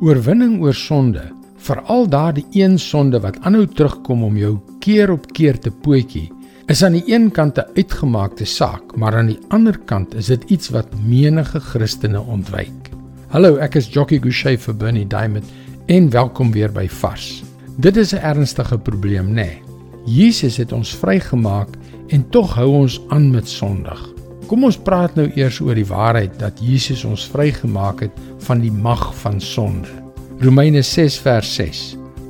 Oorwinning oor sonde, veral daardie een sonde wat aanhou terugkom om jou keer op keer te pootjie, is aan die een kant 'n uitgemaakte saak, maar aan die ander kant is dit iets wat menige Christene ontwyk. Hallo, ek is Jockey Gouchee vir Bernie Diamond en welkom weer by Vars. Dit is 'n ernstige probleem, nê? Nee. Jesus het ons vrygemaak en tog hou ons aan met sondig. Kom ons praat nou eers oor die waarheid dat Jesus ons vrygemaak het van die mag van sonde. Romeine 6 vers 6.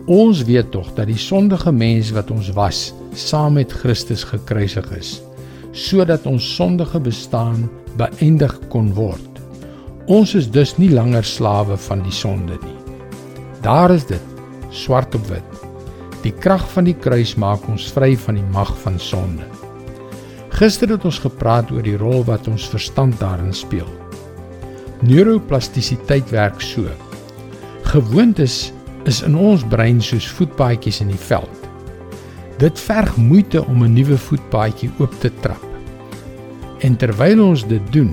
Ons weet tog dat die sondige mens wat ons was, saam met Christus gekruisig is, sodat ons sondige bestaan beëindig kon word. Ons is dus nie langer slawe van die sonde nie. Daar is dit, swart op wit. Die krag van die kruis maak ons vry van die mag van sonde. Gister het ons gepraat oor die rol wat ons verstand daarin speel. Neuroplastisiteit werk so. Gewoontes is in ons brein soos voetpaadjies in die veld. Dit verg moeite om 'n nuwe voetpaadjie oop te trap. En terwyl ons dit doen,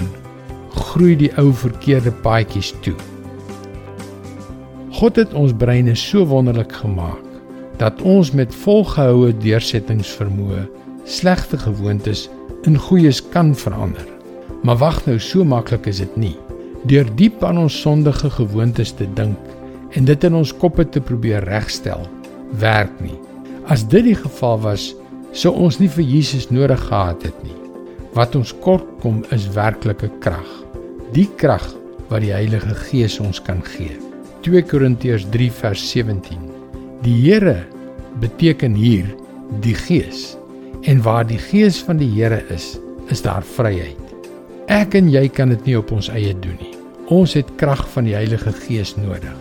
groei die ou verkeerde paadjies toe. God het ons breine so wonderlik gemaak dat ons met volgehoue deursettingsvermoë slegte gewoontes in goeies kan verander. Maar wag nou, so maklik is dit nie. Deur diep aan ons sondige gewoontes te dink en dit in ons koppe te probeer regstel, werk nie. As dit die geval was, sou ons nie vir Jesus nodig gehad het nie. Wat ons kort kom is werklike krag. Die krag wat die Heilige Gees ons kan gee. 2 Korintiërs 3 vers 17. Die Here beteken hier die Gees. En waar die Gees van die Here is, is daar vryheid. Ek en jy kan dit nie op ons eie doen nie. Ons het krag van die Heilige Gees nodig.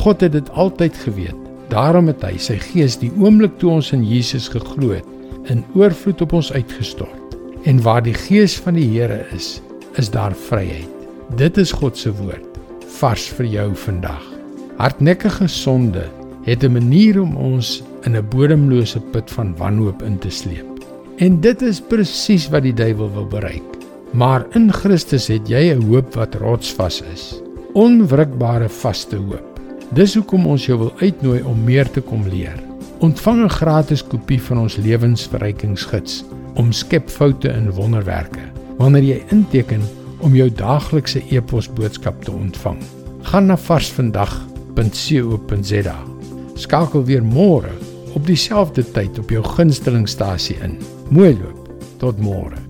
God het dit altyd geweet. Daarom het hy sy Gees die oomblik toe ons in Jesus geglo het, in oorvloed op ons uitgestort. En waar die Gees van die Here is, is daar vryheid. Dit is God se woord, vars vir jou vandag. Hardnekkige sonde het 'n manier om ons in 'n bodemlose put van wanhoop in te sleep. En dit is presies wat die duiwel wil bereik. Maar in Christus het jy 'n hoop wat rotsvas is. Onwrikbare vaste hoop. Dis hoekom ons jou wil uitnooi om meer te kom leer. Ontvang 'n gratis kopie van ons lewensverrykingsgids om skep foute in wonderwerke. Wanneer jy inteken om jou daaglikse e-pos boodskap te ontvang, gaan na varsvandag.co.za. Skakel weer môre op dieselfde tyd op jou gunstelingstasie in. Mooi loop. Tot môre.